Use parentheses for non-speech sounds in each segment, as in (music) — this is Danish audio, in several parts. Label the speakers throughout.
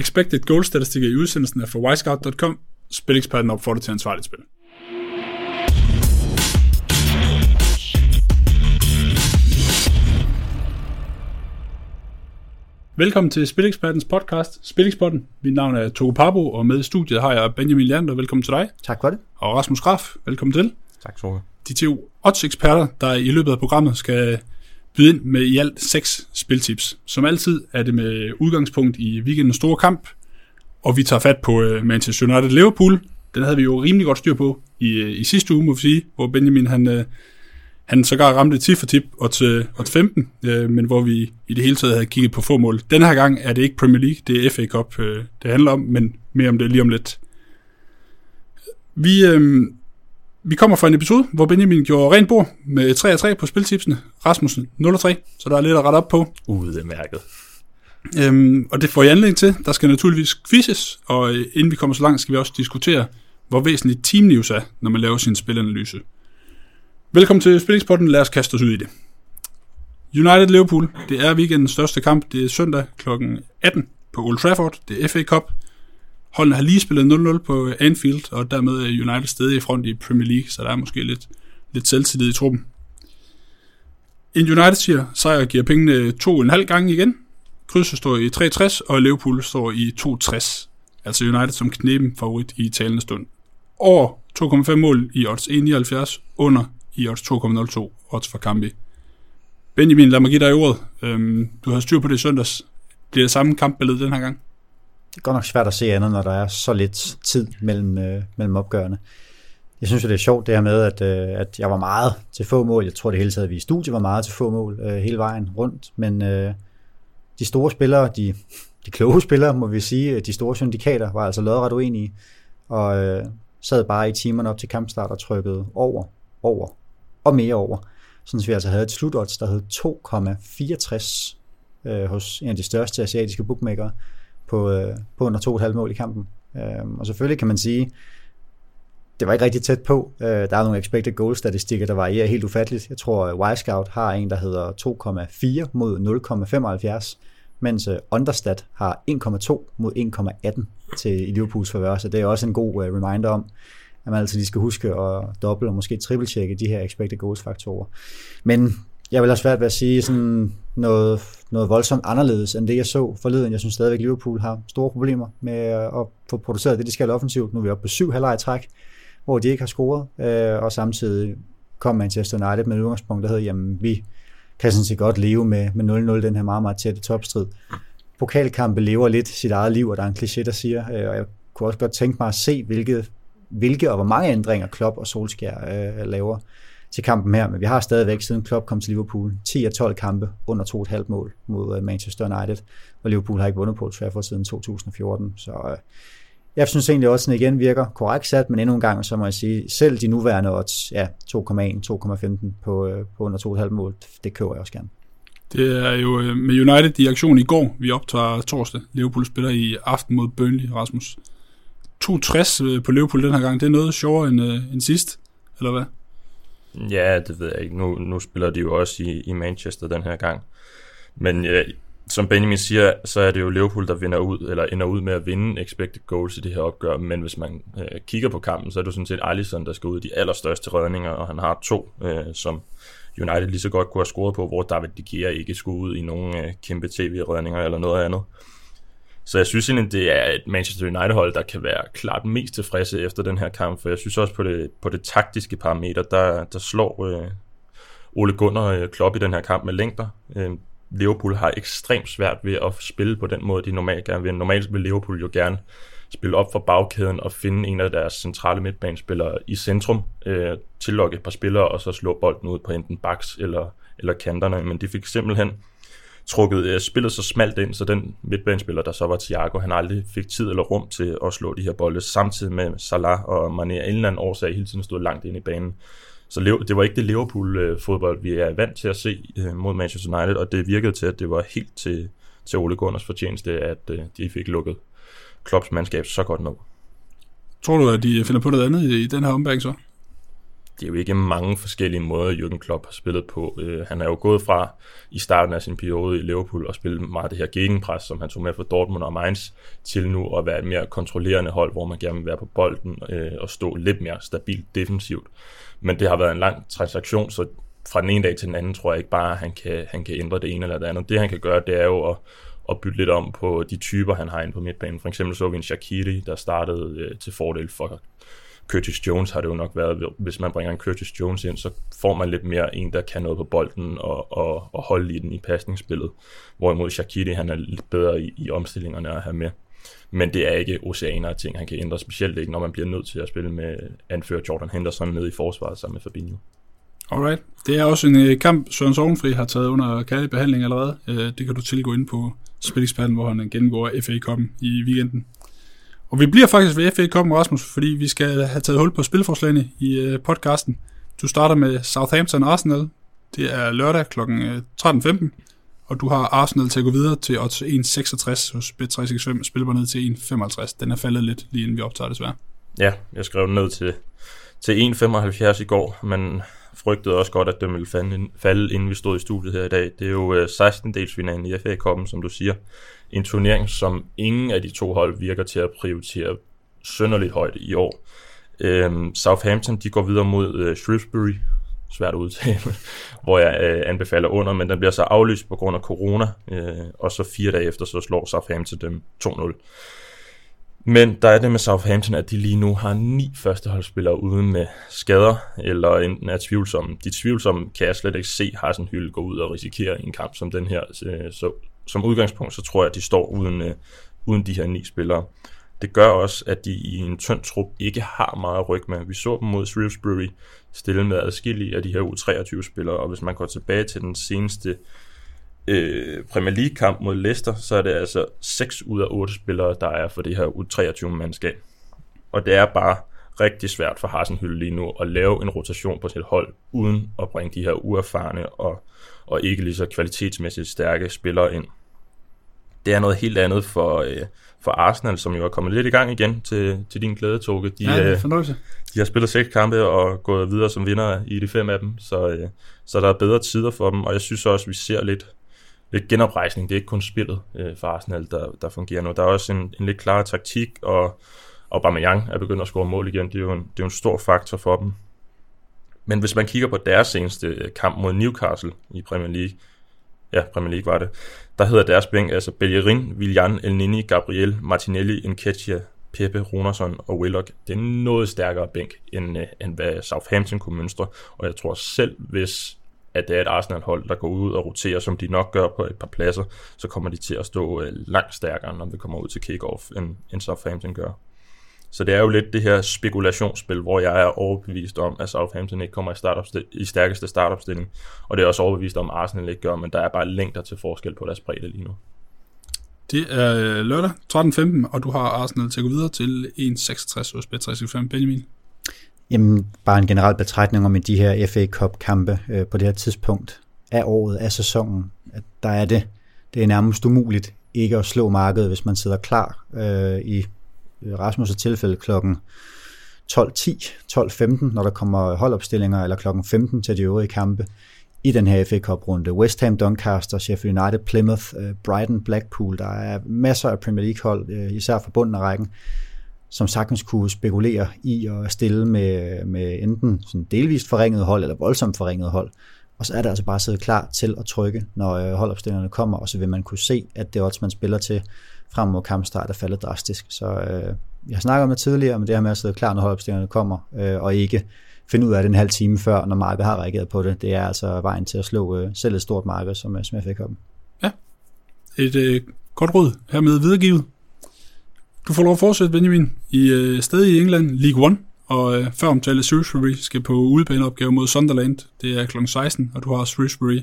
Speaker 1: expected goal statistikker i udsendelsen er fra wisecout.com. Spileksperten opfordrer til ansvarligt spil. Velkommen til Spilekspertens podcast, Spilexperten. Mit navn er Togo Pabo, og med i studiet har jeg Benjamin Leander. Velkommen til dig.
Speaker 2: Tak for det.
Speaker 1: Og Rasmus Graf. Velkommen til.
Speaker 3: Tak, Toge.
Speaker 1: De to odds-eksperter, der i løbet af programmet skal byde ind med i alt seks spiltips. Som altid er det med udgangspunkt i weekendens store kamp, og vi tager fat på øh, Manchester United-Liverpool. Den havde vi jo rimelig godt styr på i, øh, i sidste uge, må vi sige, hvor Benjamin han, øh, han sågar ramte 10 for tip og til, og til 15, øh, men hvor vi i det hele taget havde kigget på få mål. Den her gang er det ikke Premier League, det er FA Cup, øh, det handler om, men mere om det lige om lidt. Vi, øh, vi kommer fra en episode, hvor Benjamin gjorde rent bord med 3 3 på spiltipsene. Rasmussen 0 3, så der er lidt at rette op på.
Speaker 3: Udmærket.
Speaker 1: Øhm, og det får jeg anledning til. Der skal naturligvis quizzes, og øh, inden vi kommer så langt, skal vi også diskutere, hvor væsentligt team news er, når man laver sin spilanalyse. Velkommen til Spillingsporten. Lad os kaste os ud i det. United-Liverpool, det er weekendens største kamp. Det er søndag kl. 18 på Old Trafford. Det er FA Cup. Holdene har lige spillet 0-0 på Anfield, og dermed er United stadig i front i Premier League, så der er måske lidt, lidt selvtillid i truppen. En United siger, sejr giver pengene to og en halv gange igen. Krydset står i 3,60, og Liverpool står i 2,60. Altså United som knepen favorit i talende stund. Over 2,5 mål i odds 1,79, under i odds 2,02 odds for Kambi. Benjamin, lad mig give dig ordet. Øhm, du har styr på det i søndags. Bliver det samme kampbillede den her gang?
Speaker 2: Det er godt nok svært at se andet, når der er så lidt tid mellem, øh, mellem opgørende. Jeg synes jo, det er sjovt det her med, at, øh, at jeg var meget til få mål. Jeg tror det hele taget, at vi i studiet var meget til få mål øh, hele vejen rundt. Men øh, de store spillere, de, de kloge spillere, må vi sige, øh, de store syndikater, var altså lodret uenige. Og øh, sad bare i timerne op til kampstart og trykkede over, over og mere over. Sådan at vi altså havde et slutodds, der hed 2,64 øh, hos en af de største asiatiske bookmakere på, øh, på under 2,5 mål i kampen. Øh, og selvfølgelig kan man sige, det var ikke rigtig tæt på. Øh, der er nogle expected goal statistikker, der varierer helt ufatteligt. Jeg tror, øh, at Wisecout har en, der hedder 2,4 mod 0,75, mens øh, Understat har 1,2 mod 1,18 til i Liverpools favør, så det er også en god uh, reminder om, at man altså lige skal huske at dobbelt og måske triple-tjekke de her expected goals faktorer. Men jeg vil have svært ved at sige sådan noget, noget voldsomt anderledes end det, jeg så forleden. Jeg synes stadigvæk, at Liverpool har store problemer med at få produceret det, de skal offensivt. Nu er vi oppe på syv halvleg træk, hvor de ikke har scoret, øh, og samtidig kom Manchester United med et udgangspunkt, der hedder, jamen vi kan sådan set godt leve med, med 0-0, den her meget, meget tætte topstrid. Pokalkampe lever lidt sit eget liv, og der er en kliché, der siger, øh, og jeg kunne også godt tænke mig at se, hvilke, hvilke og hvor mange ændringer Klopp og Solskjaer øh, laver til kampen her, men vi har stadigvæk siden Klopp kom til Liverpool 10 af 12 kampe under 2,5 mål mod øh, Manchester United, og Liverpool har ikke vundet på Old Trafford siden 2014, så øh, jeg synes egentlig også, at den igen virker korrekt sat, men endnu en gang, så må jeg sige, selv de nuværende odds, ja, 2,1, 2,15 på, øh, på under 2,5 mål, det køber jeg også gerne.
Speaker 1: Det er jo øh, med United i aktion i går. Vi optager torsdag. Liverpool spiller i aften mod Burnley, Rasmus. 2,60 øh, på Liverpool den her gang. Det er noget sjovere end, øh, end sidst, eller hvad?
Speaker 3: Ja, det ved jeg ikke. Nu, nu spiller de jo også i, i Manchester den her gang. Men ja, som Benjamin siger, så er det jo Liverpool, der vinder ud, eller ender ud med at vinde expected goals i det her opgør, men hvis man øh, kigger på kampen, så er det jo sådan set Alisson, der skal ud i de allerstørste redninger, og han har to, øh, som United lige så godt kunne have scoret på, hvor David De Gea ikke skulle ud i nogen øh, kæmpe tv-redninger eller noget andet. Så jeg synes egentlig, det er et Manchester United-hold, der kan være klart mest tilfredse efter den her kamp, for jeg synes også på det, på det taktiske parameter, der, der slår øh, Ole Gunnar øh, Klopp i den her kamp med længder. Øh, Liverpool har ekstremt svært ved at spille på den måde, de normalt gerne vil. Normalt vil Liverpool jo gerne spille op for bagkæden og finde en af deres centrale midtbanespillere i centrum, øh, tillokke et par spillere og så slå bolden ud på enten baks eller, eller kanterne. Men de fik simpelthen trukket øh, spillet så smalt ind, så den midtbanespiller, der så var Thiago, han aldrig fik tid eller rum til at slå de her bolde, samtidig med Salah og Mané af en eller anden årsag hele tiden stod langt ind i banen. Så det var ikke det Liverpool-fodbold, vi er vant til at se øh, mod Manchester United, og det virkede til, at det var helt til, til Ole Gunners fortjeneste, at øh, de fik lukket Klopps mandskab så godt nok.
Speaker 1: Tror du, at de finder på noget andet i den her ombæring så?
Speaker 3: Det er jo ikke mange forskellige måder, Jürgen Klopp har spillet på. Øh, han er jo gået fra i starten af sin periode i Liverpool og spille meget det her gegenpres, som han tog med fra Dortmund og Mainz, til nu at være et mere kontrollerende hold, hvor man gerne vil være på bolden øh, og stå lidt mere stabilt defensivt. Men det har været en lang transaktion, så fra den ene dag til den anden tror jeg ikke bare, at han kan, han kan ændre det ene eller det andet. Det han kan gøre, det er jo at, at bytte lidt om på de typer, han har inde på midtbanen. For eksempel så vi en Shaqiri, der startede øh, til fordel for Curtis Jones har det jo nok været, hvis man bringer en Curtis Jones ind, så får man lidt mere en, der kan noget på bolden og, og, og holde i den i pasningsspillet. Hvorimod Shaqiri, han er lidt bedre i, i omstillingerne at have med. Men det er ikke oceaner af ting, han kan ændre, specielt ikke, når man bliver nødt til at spille med anfører Jordan Henderson nede i forsvaret sammen med Fabinho.
Speaker 1: Alright. Det er også en øh, kamp, Søren Sovenfri har taget under kærlig behandling allerede. Øh, det kan du tilgå ind på Spillingsplanen, hvor han gennemgår FA-koppen i weekenden. Og vi bliver faktisk ved FA Cup'en, Rasmus, fordi vi skal have taget hul på spilforslagene i øh, podcasten. Du starter med Southampton Arsenal. Det er lørdag kl. Øh, 13.15, og du har Arsenal til at gå videre til odds 1.66 hos B365, spiller ned til 1.55. Den er faldet lidt lige inden vi optager desværre.
Speaker 3: Ja, jeg skrev den ned til, til 1.75 i går, men frygtede også godt, at den ville falde, inden vi stod i studiet her i dag. Det er jo øh, 16-delsfinalen i FA Cup'en, som du siger en turnering, som ingen af de to hold virker til at prioritere sønderligt højt i år. Øhm, Southampton de går videre mod øh, Shrewsbury, svært at udtale, (laughs) hvor jeg øh, anbefaler under, men den bliver så aflyst på grund af corona, øh, og så fire dage efter, så slår Southampton dem 2-0. Men der er det med Southampton, at de lige nu har ni førsteholdsspillere uden med skader, eller enten er tvivlsomme. De tvivlsomme kan jeg slet ikke se Hassan Hyl gå ud og risikere i en kamp som den her. Øh, så som udgangspunkt, så tror jeg, at de står uden, øh, uden de her ni spillere. Det gør også, at de i en tynd trup ikke har meget ryg med. Vi så dem mod Shrewsbury stille med adskillige af de her U23-spillere, og hvis man går tilbage til den seneste øh, Premier League-kamp mod Leicester, så er det altså 6 ud af 8 spillere, der er for det her U23-mandskab. Og det er bare rigtig svært for Hasenhylde lige nu at lave en rotation på sit hold, uden at bringe de her uerfarne og, og ikke lige så kvalitetsmæssigt stærke spillere ind. Det er noget helt andet for, øh, for Arsenal, som jo er kommet lidt i gang igen til, til din glæde, Toge.
Speaker 1: De, ja, det øh,
Speaker 3: de har spillet seks kampe og gået videre som vinder i de fem af dem, så, øh, så der er bedre tider for dem, og jeg synes også, vi ser lidt, lidt genoprejsning. Det er ikke kun spillet øh, for Arsenal, der, der fungerer nu. Der er også en, en lidt klar taktik, og, Aubameyang er begyndt at score mål igen. Det er jo en, det er jo en stor faktor for dem. Men hvis man kigger på deres seneste øh, kamp mod Newcastle i Premier League, ja, Premier League var det, der hedder deres bænk altså Bellerin, Willian, El Nini, Gabriel, Martinelli, Nketiah, Pepe, Runerson og Willock. Det er en noget stærkere bænk, end, øh, end hvad Southampton kunne mønstre, og jeg tror selv, hvis at det er et Arsenal-hold, der går ud og roterer, som de nok gør på et par pladser, så kommer de til at stå øh, langt stærkere, når vi kommer ud til kick-off, end, end Southampton gør. Så det er jo lidt det her spekulationsspil, hvor jeg er overbevist om, at Southampton ikke kommer i, startopstil- i stærkeste startopstilling. Og det er også overbevist om, at Arsenal ikke gør, men der er bare længder til forskel på deres bredde lige nu.
Speaker 1: Det er øh, lørdag 13.15, og du har Arsenal til at gå videre til 1.66 hos B365. Benjamin?
Speaker 2: Jamen, bare en generel betragtning om de her FA Cup-kampe øh, på det her tidspunkt af året, af sæsonen. At der er det, det er nærmest umuligt ikke at slå markedet, hvis man sidder klar øh, i Rasmus' tilfælde klokken 12.10, 12.15, når der kommer holdopstillinger, eller klokken 15 til de øvrige kampe i den her FA Cup-runde. West Ham, Doncaster, Sheffield United, Plymouth, øh, Brighton, Blackpool. Der er masser af Premier League-hold, øh, især fra bunden af rækken, som sagtens kunne spekulere i at stille med, med enten sådan delvist forringet hold, eller voldsomt forringet hold. Og så er det altså bare siddet klar til at trykke, når holdopstillerne holdopstillingerne kommer, og så vil man kunne se, at det odds, man spiller til, frem mod kampstart er faldet drastisk. Så øh, jeg har snakket om det tidligere, men det her med at sidde klar, når holdopstillingerne kommer, øh, og ikke finde ud af det en halv time før, når markedet har reageret på det, det er altså vejen til at slå øh, selv et stort marked, som, øh, som jeg fik op.
Speaker 1: Ja, et øh, godt råd hermed videregivet. Du får lov at fortsætte, Benjamin, i øh, stedet i England, League One, og øh, før omtale Shrewsbury skal på udebaneopgave mod Sunderland. Det er kl. 16, og du har Shrewsbury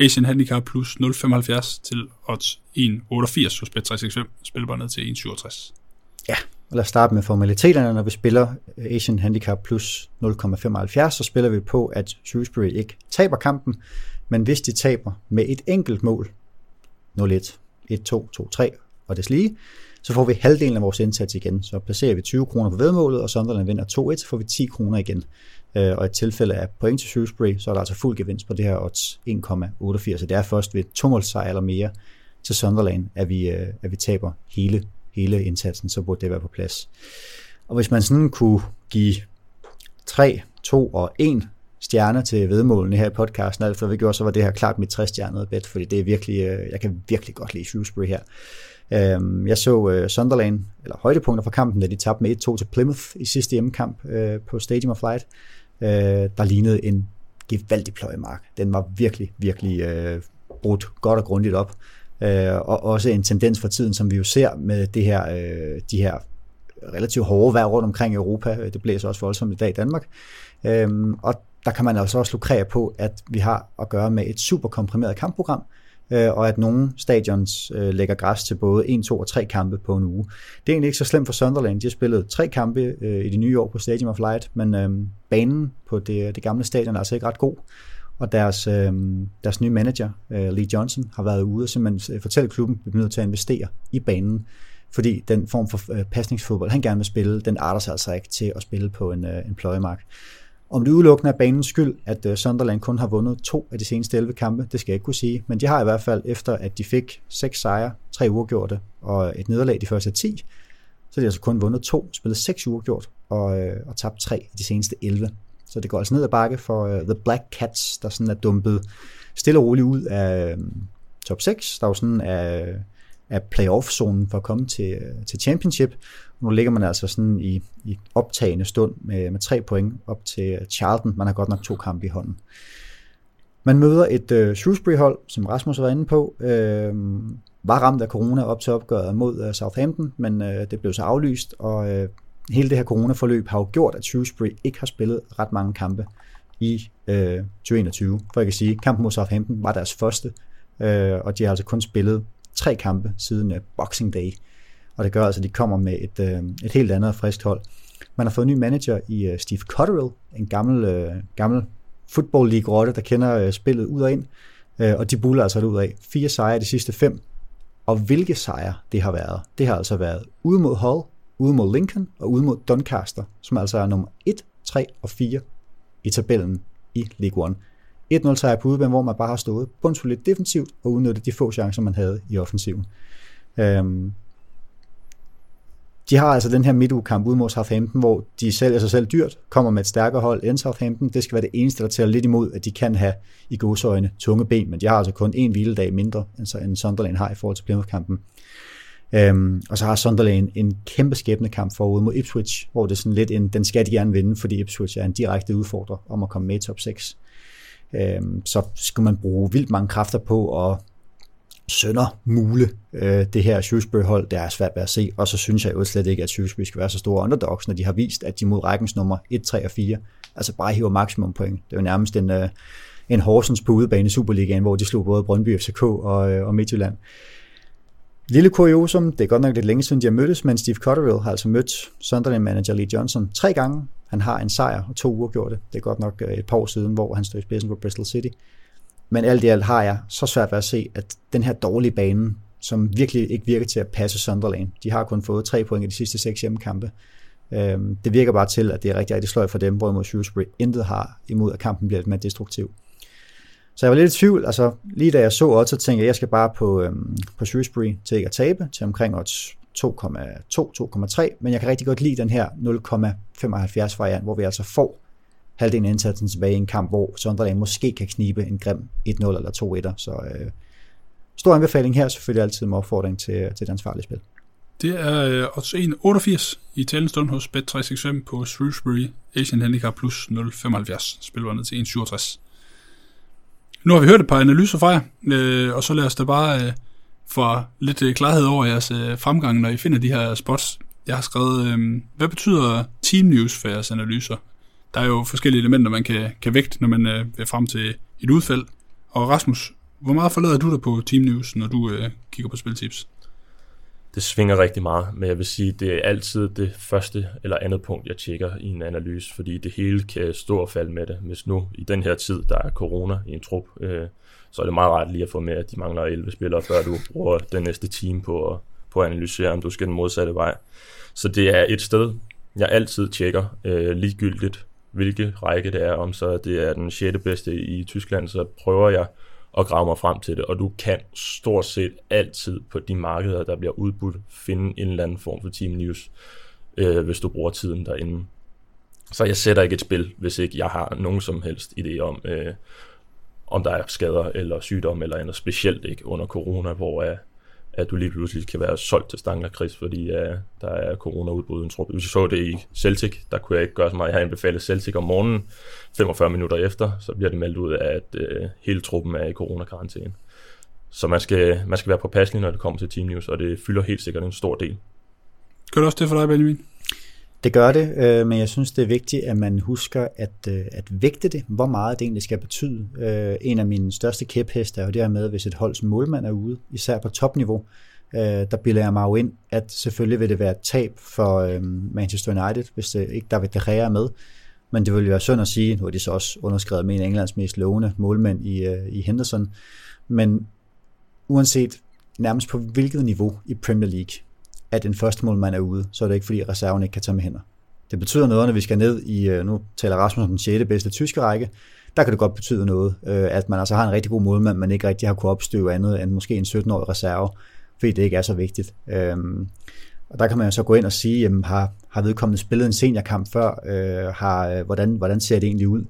Speaker 1: Asian Handicap plus 0,75 til odds 1,88 hos Bet365. Spiller ned til 1,67.
Speaker 2: Ja, og lad os starte med formaliteterne. Når vi spiller øh, Asian Handicap plus 0,75, så spiller vi på, at Shrewsbury ikke taber kampen, men hvis de taber med et enkelt mål, 0-1, 1-2, 2-3 og det lige, så får vi halvdelen af vores indsats igen. Så placerer vi 20 kroner på vedmålet, og Sunderland vinder 2-1, så får vi 10 kroner igen. Øh, og i tilfælde af point til Shrewsbury, så er der altså fuld gevinst på det her odds 1,88. Så det er først ved tomålsejr eller mere til Sunderland, at vi, øh, at vi taber hele, hele indsatsen, så burde det være på plads. Og hvis man sådan kunne give 3, 2 og 1 stjerner til vedmålene her i podcasten, alt for vi gjorde, så var det her klart mit 60-stjernede bet, fordi det er virkelig, øh, jeg kan virkelig godt lide Shrewsbury her. Øh, jeg så øh, Sunderland, eller højdepunkter fra kampen, da de tabte med 1-2 til Plymouth i sidste hjemmekamp øh, på Stadium of Light, øh, der lignede en gevaldig pløjemark. Den var virkelig, virkelig øh, brudt godt og grundigt op. Øh, og også en tendens for tiden, som vi jo ser med det her, de her relativt hårde vejr rundt omkring i Europa. Det blæser også voldsomt i dag i Danmark. Øhm, og der kan man altså også lukrere på, at vi har at gøre med et super komprimeret kampprogram, Øh, og at nogle stadions øh, lægger græs til både 1, 2 og 3 kampe på en uge. Det er egentlig ikke så slemt for Sunderland. De har spillet tre kampe øh, i det nye år på Stadium of Light, men banen på det, det gamle stadion er altså ikke ret god. Og deres, øh, deres nye manager, øh, Lee Johnson, har været ude og simpelthen fortælle klubben, at vi er nødt til at investere i banen fordi den form for øh, pasningsfodbold, han gerne vil spille, den arter sig altså ikke til at spille på en, øh, en pløjemark. Om det udelukkende er banens skyld, at øh, Sunderland kun har vundet to af de seneste 11 kampe, det skal jeg ikke kunne sige, men de har i hvert fald, efter at de fik seks sejre, tre uafgjorte og øh, et nederlag de første 10, så har de altså kun vundet to, spillet seks uafgjort og, øh, og tabt tre af de seneste 11. Så det går altså ned ad bakke for uh, The Black Cats, der sådan er dumpet stille og roligt ud af um, top 6. Der er jo sådan af af playoff-zonen for at komme til, til championship. Nu ligger man altså sådan i, i optagende stund med, med tre point op til Charlton. Man har godt nok to kampe i hånden. Man møder et uh, Shrewsbury-hold, som Rasmus var inde på, øh, var ramt af corona op til opgøret mod uh, Southampton, men uh, det blev så aflyst, og uh, hele det her coronaforløb har jo gjort, at Shrewsbury ikke har spillet ret mange kampe i uh, 2021. For jeg kan sige, kampen mod Southampton var deres første, uh, og de har altså kun spillet tre kampe siden uh, Boxing Day. Og det gør altså, at de kommer med et, uh, et helt andet frisk hold. Man har fået en ny manager i uh, Steve Cotterill, en gammel, uh, gammel football league rotte der kender uh, spillet ud og ind. Uh, og de buller altså ud af. Fire sejre de sidste fem. Og hvilke sejre det har været? Det har altså været ude mod Hull, ude mod Lincoln og ude mod Doncaster, som altså er nummer 1, 3 og 4 i tabellen i League One. 1-0 sejr på udebane, hvor man bare har stået bundsolidt defensivt og udnyttet de få chancer, man havde i offensiven. Øhm, de har altså den her midtugekamp ud mod Southampton, hvor de sælger sig selv dyrt, kommer med et stærkere hold end Southampton. Det skal være det eneste, der tæller lidt imod, at de kan have i godsøjne tunge ben, men de har altså kun en hviledag mindre, end Sunderland har i forhold til Plymouth-kampen. Øhm, og så har Sunderland en kæmpe skæbne kamp forud mod Ipswich, hvor det er sådan lidt en, den skal de gerne vinde, fordi Ipswich er en direkte udfordrer om at komme med i top 6 øh, så skal man bruge vildt mange kræfter på at sønder mule øh, det her Shrewsbury-hold, det er svært at se, og så synes jeg jo slet ikke, at Shrewsbury skal være så store underdogs, når de har vist, at de mod rækkens nummer 1, 3 og 4, altså bare hiver maksimum point. Det er jo nærmest en, øh, en Horsens på udebane i Superligaen, hvor de slog både Brøndby, FCK og, øh, og Midtjylland. Lille kuriosum, det er godt nok lidt længe siden, de har mødtes, men Steve Cotterill har altså mødt Sunderland-manager Lee Johnson tre gange. Han har en sejr og to uafgjorte. Det er godt nok øh, et par år siden, hvor han stod i spidsen for Bristol City. Men alt i alt har jeg så svært ved at se, at den her dårlige bane, som virkelig ikke virker til at passe Sunderland, de har kun fået tre point i de sidste seks hjemmekampe. Øhm, det virker bare til, at det er rigtig, rigtig sløjt for dem, hvorimod Shrewsbury intet har imod, at kampen bliver lidt mere destruktiv. Så jeg var lidt i tvivl, altså lige da jeg så odds, så tænkte jeg, at jeg skal bare på, øhm, på Shrewsbury til ikke at tabe, til omkring odds 2,2-2,3, men jeg kan rigtig godt lide den her 0,75 variant, hvor vi altså får halvdelen af indsatsen tilbage i en kamp, hvor Sunderland måske kan knibe en grim 1-0 eller 2-1'er. Så øh, stor anbefaling her, selvfølgelig altid med opfordring til, til det ansvarlige spil.
Speaker 1: Det er øh, odds 1,88 i talende stund hos Bet365 på Shrewsbury Asian Handicap plus 0,75. Spiller ned til 1,67. Nu har vi hørt et par analyser fra jer, øh, og så lad os da bare øh, få lidt øh, klarhed over jeres øh, fremgang, når I finder de her spots. Jeg har skrevet, øh, hvad betyder team news for jeres analyser? Der er jo forskellige elementer, man kan, kan vægte, når man øh, er frem til et udfald. Og Rasmus, hvor meget forlader du dig på team news, når du øh, kigger på spiltips?
Speaker 3: Det svinger rigtig meget, men jeg vil sige, det er altid det første eller andet punkt, jeg tjekker i en analyse, fordi det hele kan stå og falde med det. Hvis nu i den her tid, der er corona i en trup, øh, så er det meget rart lige at få med, at de mangler 11 spillere, før du bruger den næste team på at, på at analysere, om du skal den modsatte vej. Så det er et sted, jeg altid tjekker, øh, ligegyldigt hvilke række det er, om så det er den 6. bedste i Tyskland, så prøver jeg og grave mig frem til det, og du kan stort set altid på de markeder, der bliver udbudt, finde en eller anden form for team news, øh, hvis du bruger tiden derinde. Så jeg sætter ikke et spil, hvis ikke jeg har nogen som helst idé om, øh, om der er skader eller sygdom eller andet, specielt ikke under corona, hvor øh, at du lige pludselig kan være solgt til Stangler Chris, fordi uh, der er corona-udbrud en trup. Hvis så det i Celtic, der kunne jeg ikke gøre så meget. Jeg har anbefalet Celtic om morgenen, 45 minutter efter, så bliver det meldt ud at uh, hele truppen er i coronakarantæne. Så man skal, man skal være påpasselig, når det kommer til Team News, og det fylder helt sikkert en stor del.
Speaker 1: Gør det også det for dig, Benjamin?
Speaker 2: Det gør det, øh, men jeg synes, det er vigtigt, at man husker at, øh, at vægte det, hvor meget det egentlig skal betyde. Øh, en af mine største kæpheste er jo det her med, hvis et holds målmand er ude, især på topniveau, øh, der bilder jeg mig jo ind, at selvfølgelig vil det være et tab for øh, Manchester United, hvis det ikke David De Gea er med. Men det ville jo være synd at sige, nu er de så også underskrevet med en af Englands mest lovende målmænd i, øh, i Henderson. Men uanset nærmest på hvilket niveau i Premier League, at en første målmand er ude, så er det ikke fordi reserven ikke kan tage med hænder. Det betyder noget, når vi skal ned i, øh, nu taler Rasmus om den 6. bedste tyske række, der kan det godt betyde noget, øh, at man altså har en rigtig god målmand, men ikke rigtig har kunne opstøve andet end måske en 17-årig reserve, fordi det ikke er så vigtigt. Øhm, og der kan man jo så gå ind og sige, jamen, har, har vedkommende spillet en seniorkamp før? Øh, har, øh, hvordan, hvordan ser det egentlig ud?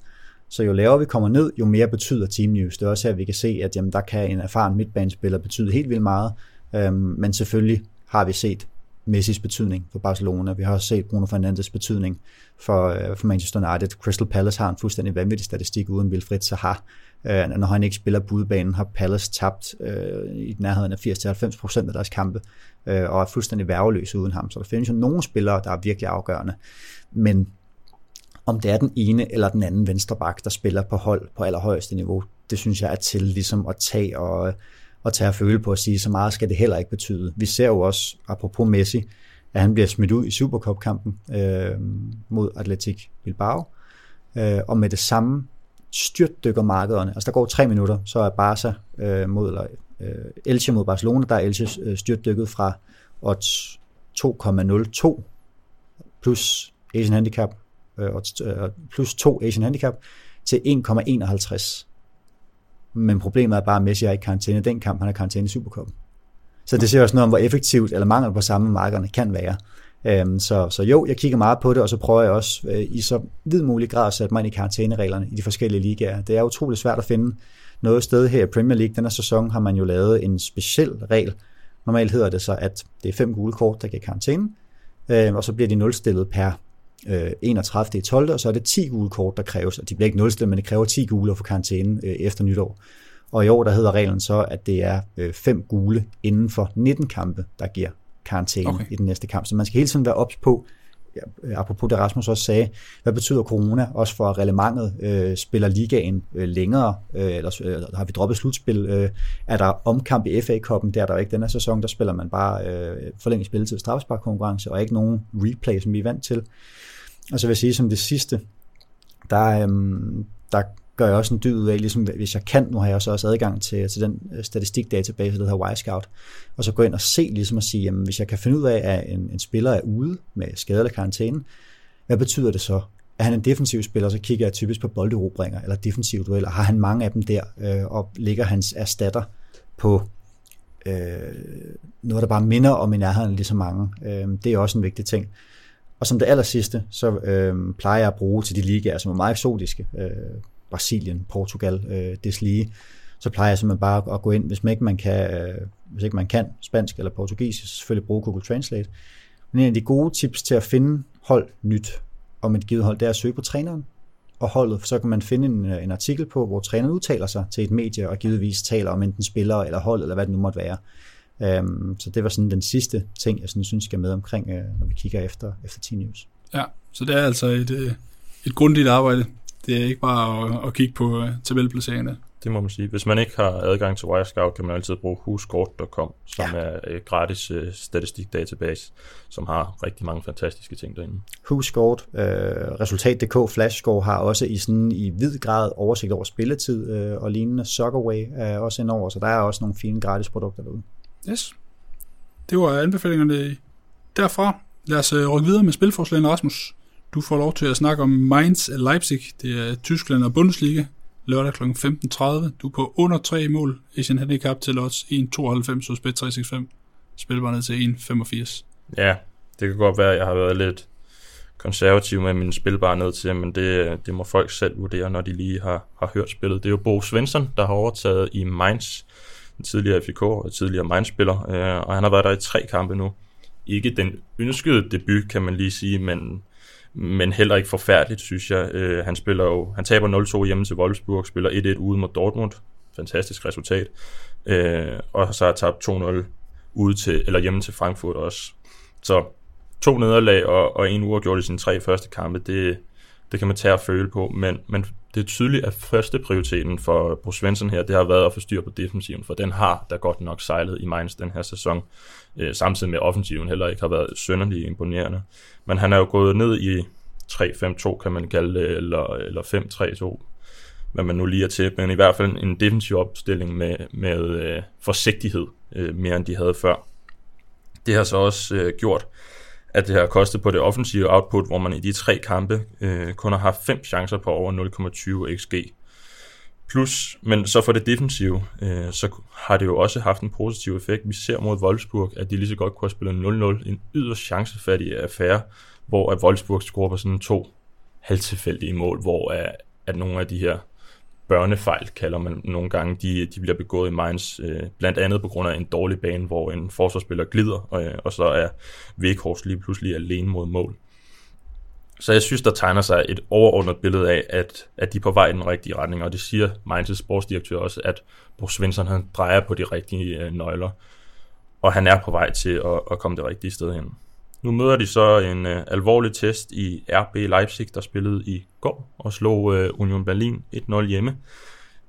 Speaker 2: Så jo lavere vi kommer ned, jo mere betyder Team News. Det er også her, vi kan se, at jamen, der kan en erfaren midtbanespiller betyde helt vildt meget. Øhm, men selvfølgelig har vi set Messis betydning for Barcelona. Vi har også set Bruno Fernandes betydning for, øh, for Manchester United. Crystal Palace har en fuldstændig vanvittig statistik uden Wilfried Zaha. Øh, når han ikke spiller på udebanen, har Palace tabt øh, i nærheden af 80-90% af deres kampe, øh, og er fuldstændig værveløse uden ham. Så der findes jo nogle spillere, der er virkelig afgørende. Men om det er den ene eller den anden venstreback, der spiller på hold på allerhøjeste niveau, det synes jeg er til ligesom at tage og at tage at føle på at sige, så meget skal det heller ikke betyde. Vi ser jo også, apropos Messi, at han bliver smidt ud i Supercup-kampen øh, mod Atletic Bilbao, øh, og med det samme styrtdykker markederne. Altså der går tre minutter, så er Barca øh, mod, eller øh, Elche mod Barcelona, der er Elche øh, styrtdykket fra odds 2,02 plus Asian Handicap, øh, odds, øh, plus 2 Asian Handicap til 1,51 men problemet er bare, at Messi er i karantæne den kamp, han er karantæne i Supercup. Så det ser også noget om, hvor effektivt eller mangel på samme markerne kan være. Øhm, så, så jo, jeg kigger meget på det, og så prøver jeg også øh, i så vid mulig grad at sætte mig ind i karantænereglerne i de forskellige ligaer. Det er utroligt svært at finde noget sted her i Premier League. Denne sæson har man jo lavet en speciel regel. Normalt hedder det så, at det er fem gule kort, der giver karantæne, øh, og så bliver de nulstillet per øh, 31. i 12. og så er det 10 gule kort, der kræves, og de bliver ikke nulstillet, men det kræver 10 gule at få karantæne øh, efter nytår. Og i år, der hedder reglen så, at det er øh, 5 gule inden for 19 kampe, der giver karantæne okay. i den næste kamp. Så man skal hele tiden være ops på, ja, apropos det Rasmus også sagde, hvad betyder corona også for relevantet? Øh, spiller ligaen øh, længere, øh, eller øh, har vi droppet slutspil? Øh, er der omkamp i FA-koppen? Det er der ikke denne sæson, der spiller man bare øh, forlænget spilletid straffesparkkonkurrence, og ikke nogen replay, som vi er vant til. Og så vil jeg sige som det sidste, der, øh, der gør jeg også en dyd ud af, ligesom hvis jeg kan, nu har jeg også adgang til, til den øh, statistikdatabase, der hedder Wisecout, og så gå ind og se, ligesom at sige, jamen, hvis jeg kan finde ud af, at en, en spiller er ude med skade eller karantæne, hvad betyder det så? Er han en defensiv spiller, så kigger jeg typisk på bolderobringer eller defensiv dueller. Har han mange af dem der, øh, og ligger hans erstatter på øh, noget, der bare minder om i nærheden lige så mange. Øh, det er også en vigtig ting. Og som det aller sidste, så øh, plejer jeg at bruge til de ligaer, som er meget eksotiske, øh, Brasilien, Portugal, øh, deslige, så plejer jeg simpelthen bare at gå ind, hvis man ikke man kan, øh, hvis ikke man kan spansk eller portugisisk, så selvfølgelig bruge Google Translate. Men en af de gode tips til at finde hold nyt om et givet hold, det er at søge på træneren og holdet. Så kan man finde en, øh, en artikel på, hvor træneren udtaler sig til et medie og givetvis taler om enten spillere eller hold, eller hvad det nu måtte være. Øhm, så det var sådan den sidste ting, jeg sådan synes skal med omkring, øh, når vi kigger efter, efter Team News.
Speaker 1: Ja, så det er altså et, øh, et grundigt arbejde. Det er ikke bare at, at kigge på uh, tabelplaceringerne.
Speaker 3: Det må man sige. Hvis man ikke har adgang til Wirescout, kan man altid bruge huskort.com, som ja. er et gratis uh, statistikdatabase, som har rigtig mange fantastiske ting derinde.
Speaker 2: Huskort, uh, Resultat.dk, Flashscore har også i sådan i vid grad oversigt over spilletid uh, og lignende. Soccerway er også indover, så der er også nogle fine gratis produkter derude.
Speaker 1: Yes. det var anbefalingerne derfra. Lad os øh, rykke videre med spilforslagene, Rasmus. Du får lov til at snakke om Mainz Leipzig. Det er Tyskland og Bundesliga. Lørdag kl. 15.30. Du er på under 3 mål. Asian Handicap til odds 1,92 hos Bet365. Spilbar ned til 1,85.
Speaker 3: Ja, det kan godt være, at jeg har været lidt konservativ med min spilbar ned til, men det, det må folk selv vurdere, når de lige har, har hørt spillet. Det er jo Bo Svensson, der har overtaget i Mainz, en tidligere FCK og tidligere Mainz-spiller, øh, og han har været der i tre kampe nu. Ikke den ønskede debut, kan man lige sige, men, men heller ikke forfærdeligt, synes jeg. Øh, han spiller jo, han taber 0-2 hjemme til Wolfsburg, spiller 1-1 ude mod Dortmund. Fantastisk resultat. Øh, og så har tabt 2-0 ude til, eller hjemme til Frankfurt også. Så to nederlag og, og en uafgjort i sine tre første kampe, det, det kan man tage og føle på, men, men det er tydeligt, at første prioriteten for Bo Svensson her, det har været at få styr på defensiven, for den har da godt nok sejlet i Mainz den her sæson, øh, samtidig med offensiven heller ikke har været sønderlig imponerende. Men han er jo gået ned i 3-5-2, kan man kalde det, eller, eller 5-3-2, hvad man nu lige er til, men i hvert fald en defensiv opstilling med, med øh, forsigtighed, øh, mere end de havde før. Det har så også øh, gjort, at det har kostet på det offensive output, hvor man i de tre kampe øh, kun har haft fem chancer på over 0,20 xg. Plus, men så for det defensive, øh, så har det jo også haft en positiv effekt. Vi ser mod Wolfsburg, at de lige så godt kunne have spillet 0-0. En yderst chancefattig affære, hvor at Wolfsburg scorer på sådan to halvtilfældige mål, hvor at, at nogle af de her børnefejl, kalder man nogle gange, de, de bliver begået i Mainz, øh, blandt andet på grund af en dårlig bane, hvor en forsvarsspiller glider, og, og så er Weghorst lige pludselig alene mod mål. Så jeg synes, der tegner sig et overordnet billede af, at, at de er på vej i den rigtige retning, og det siger Mainz' sportsdirektør også, at Bo Svensson han drejer på de rigtige øh, nøgler, og han er på vej til at, at komme det rigtige sted hen. Nu møder de så en øh, alvorlig test i RB Leipzig, der spillede i går og slog øh, Union Berlin 1-0 hjemme.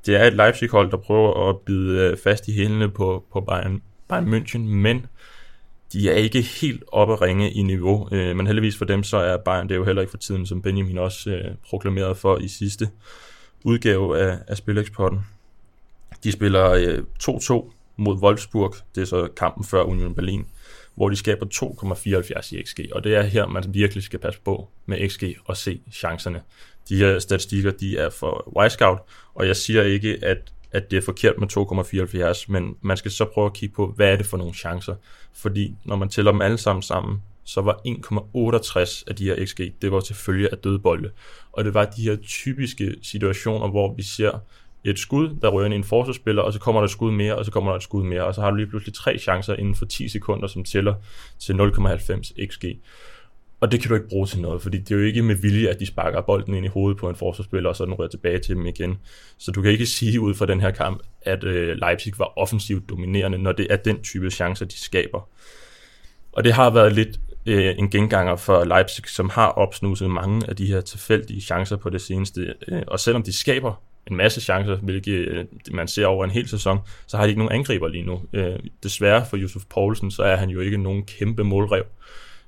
Speaker 3: Det er et Leipzig-hold, der prøver at bide øh, fast i hælene på, på Bayern, Bayern München, men de er ikke helt oppe at ringe i niveau. Øh, men heldigvis for dem, så er Bayern det er jo heller ikke for tiden, som Benjamin også øh, proklamerede for i sidste udgave af, af Spileksporten. De spiller øh, 2-2 mod Wolfsburg. Det er så kampen før Union Berlin hvor de skaber 2,74 i XG, og det er her, man virkelig skal passe på med XG og se chancerne. De her statistikker, de er for Wisecout, og jeg siger ikke, at, at det er forkert med 2,74, men man skal så prøve at kigge på, hvad er det for nogle chancer, fordi når man tæller dem alle sammen sammen, så var 1,68 af de her XG, det var til følge af dødbolde. Og det var de her typiske situationer, hvor vi ser et skud, der rører ind i en forsvarsspiller, og så kommer der et skud mere, og så kommer der et skud mere, og så har du lige pludselig tre chancer inden for 10 sekunder, som tæller til 0,90 xg. Og det kan du ikke bruge til noget, fordi det er jo ikke med vilje, at de sparker bolden ind i hovedet på en forsvarsspiller, og så den rører tilbage til dem igen. Så du kan ikke sige ud fra den her kamp, at øh, Leipzig var offensivt dominerende, når det er den type chancer, de skaber. Og det har været lidt øh, en genganger for Leipzig, som har opsnuset mange af de her tilfældige chancer på det seneste. Øh, og selvom de skaber en masse chancer, hvilket øh, man ser over en hel sæson, så har de ikke nogen angriber lige nu. Øh, desværre for Josef Poulsen, så er han jo ikke nogen kæmpe målrev.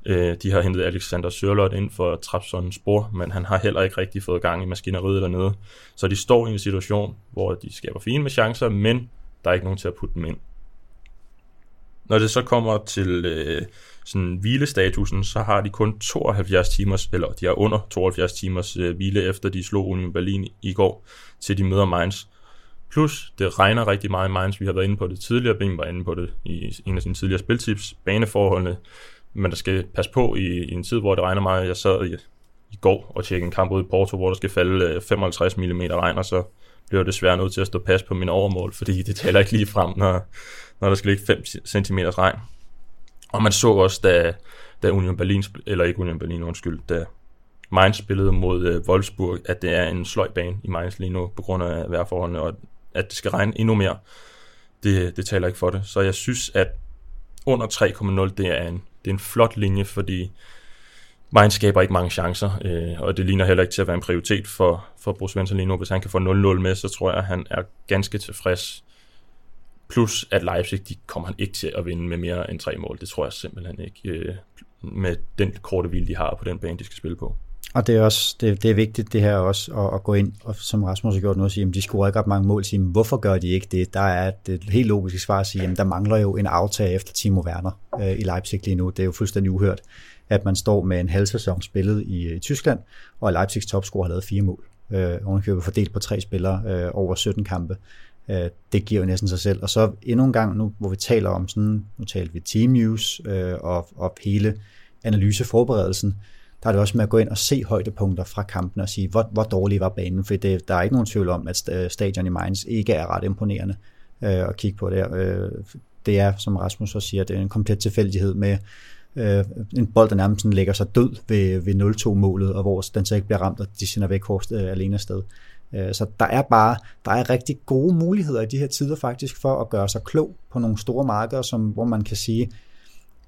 Speaker 3: Øh, de har hentet Alexander Sørlot ind for Trapsons spor, men han har heller ikke rigtig fået gang i maskineriet dernede. Så de står i en situation, hvor de skaber fine med chancer, men der er ikke nogen til at putte dem ind. Når det så kommer til øh, sådan hvilestatusen, så har de kun 72 timers, eller de er under 72 timers øh, hvile, efter de slog Union Berlin i går, til de møder Mainz. Plus, det regner rigtig meget i Mainz. Vi har været inde på det tidligere. Ben var inde på det i en af sine tidligere spiltips. Baneforholdene. Men der skal passe på i, i en tid, hvor det regner meget. Jeg sad i, i går og tjekkede en kamp ud i Porto, hvor der skal falde øh, 55 mm regn, og så bliver jeg desværre nødt til at stå pas på min overmål, fordi det taler ikke lige frem, når, når der skal ligge 5 cm regn. Og man så også, da, da Union Berlin, eller ikke Union Berlin, undskyld, da Mainz spillede mod øh, Wolfsburg, at det er en sløjbane i Mainz lige nu, på grund af vejrforholdene, og at det skal regne endnu mere, det, det taler ikke for det. Så jeg synes, at under 3,0, det er en, det er en flot linje, fordi Mainz skaber ikke mange chancer, øh, og det ligner heller ikke til at være en prioritet for, for Bruce Svensson lige nu. Hvis han kan få 0-0 med, så tror jeg, at han er ganske tilfreds. Plus at Leipzig, de kommer han ikke til at vinde med mere end tre mål. Det tror jeg simpelthen ikke, øh, med den korte hvil, de har på den bane, de skal spille på.
Speaker 2: Og det er også det, det er vigtigt det her også at, at gå ind, og som Rasmus har gjort nu, at sige, at de scorer ikke ret mange mål, sige, hvorfor gør de ikke det? Der er et helt logisk svar at sige, at der mangler jo en aftag efter Timo Werner øh, i Leipzig lige nu. Det er jo fuldstændig uhørt, at man står med en halv sæson spillet i, i Tyskland, og Leipzigs topscorer har lavet fire mål. Øh, ovenikøbet fordelt på tre spillere øh, over 17 kampe. Øh, det giver jo næsten sig selv. Og så endnu en gang nu, hvor vi taler om sådan, nu taler vi team news øh, og, og hele analyseforberedelsen, der er det også med at gå ind og se højdepunkter fra kampen og sige, hvor, hvor dårlig var banen, for det, der er ikke nogen tvivl om, at stadion i Mainz ikke er ret imponerende øh, at kigge på der. Øh, det er, som Rasmus også siger, det er en komplet tilfældighed med øh, en bold, der nærmest lægger sig død ved, ved 0-2-målet, og hvor den så ikke bliver ramt, og de sender væk Horst øh, alene afsted. sted. Øh, så der er bare der er rigtig gode muligheder i de her tider faktisk for at gøre sig klog på nogle store markeder, som, hvor man kan sige,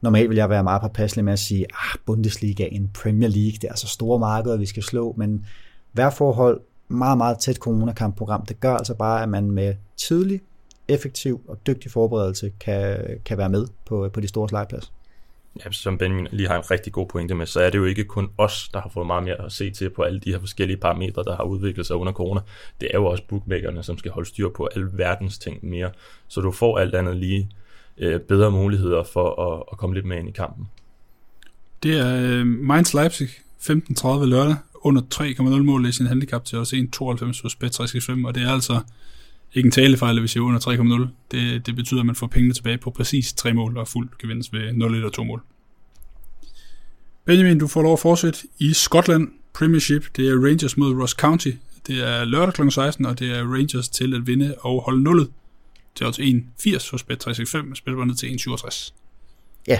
Speaker 2: normalt vil jeg være meget påpasselig med at sige, ah, Bundesliga, en Premier League, det er altså store markeder, vi skal slå, men hver forhold, meget, meget tæt coronakampprogram, det gør altså bare, at man med tidlig, effektiv og dygtig forberedelse kan, kan være med på, på de store slagplads.
Speaker 3: Ja, som Benjamin lige har en rigtig god pointe med, så er det jo ikke kun os, der har fået meget mere at se til på alle de her forskellige parametre, der har udviklet sig under corona. Det er jo også bookmakerne, som skal holde styr på alle verdens ting mere. Så du får alt andet lige øh, bedre muligheder for at, at komme lidt med ind i kampen.
Speaker 1: Det er øh, Mainz Leipzig 15.30 lørdag under 3,0 mål i sin handicap til os 1,92 hos Bet365, og det er altså ikke en talefejl, hvis jeg under 3,0. Det, det betyder, at man får pengene tilbage på præcis 3 mål og fuld gevinst ved 0 og 2 mål. Benjamin, du får lov at fortsætte i Skotland Premiership. Det er Rangers mod Ross County. Det er lørdag kl. 16, og det er Rangers til at vinde og holde nullet til odds 1,80 hos Bet365, spilbåndet til 1,67.
Speaker 2: Ja,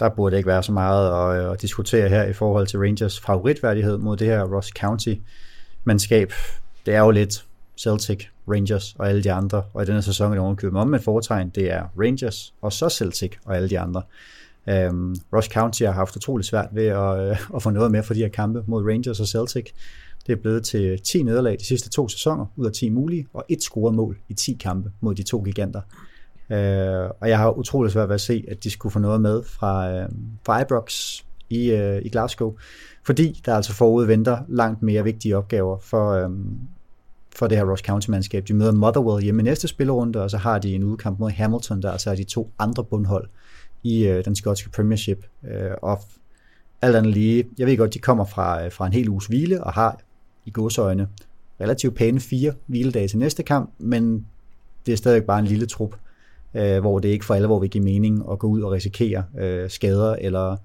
Speaker 2: der burde ikke være så meget at, øh, at diskutere her i forhold til Rangers favoritværdighed mod det her Ross County-mandskab. Det er jo lidt Celtic, Rangers og alle de andre, og i denne sæson er det ovenkøbet om med foretegn, det er Rangers og så Celtic og alle de andre. Øhm, um, Rush County har haft utrolig svært ved at, øh, at få noget med for de her kampe mod Rangers og Celtic. Det er blevet til 10 nederlag de sidste to sæsoner, ud af 10 mulige, og et scoret mål i 10 kampe mod de to giganter. Uh, og jeg har utrolig svært ved at se, at de skulle få noget med fra, uh, fra Ibrox i, uh, i Glasgow, fordi der altså forud venter langt mere vigtige opgaver for, um, for det her Ross County-mandskab. De møder Motherwell hjemme i næste spillerunde, og så har de en udkamp mod Hamilton, der altså er de to andre bundhold i øh, den skotske Premiership. Øh, og alt andet lige, jeg ved godt, de kommer fra, øh, fra en hel uges hvile, og har i godsøjne relativt pæne fire hviledage til næste kamp, men det er stadig bare en lille trup, øh, hvor det ikke for alvor vil give mening at gå ud og risikere øh, skader eller